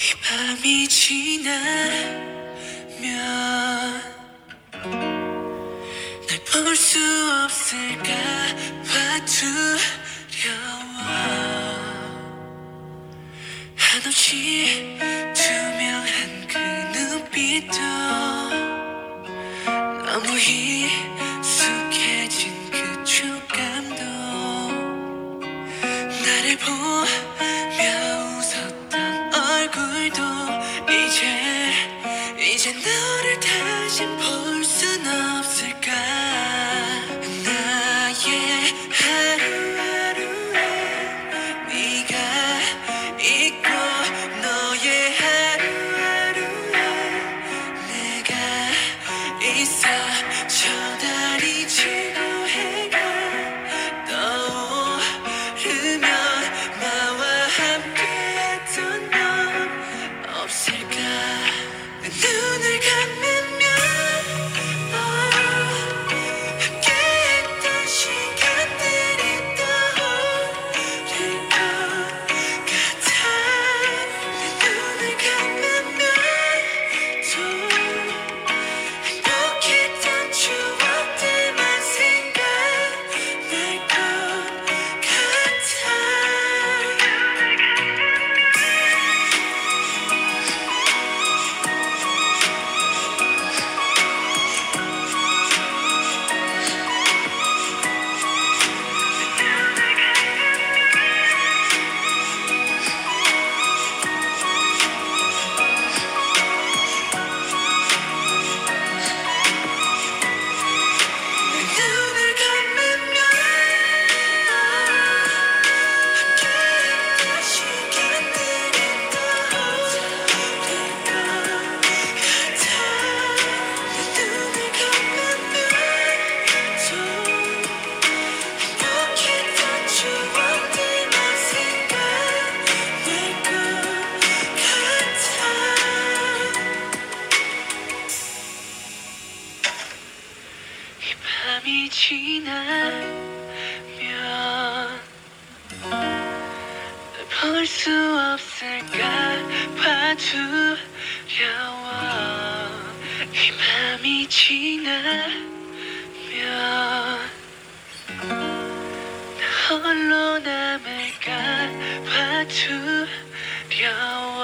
이 밤이 지나면 날 볼 수 없을까 봐 두려워. 한없이 투명한 그 눈빛도 너무 익숙해진 그 촉감도 나를 보며 얼굴도 이제 이제 너를 다시 볼 순 없을 눈을 감 밤이 지나면 볼 수 없을까 봐 두려워. 이 밤이 지나면 나 홀로 남을까 봐 두려워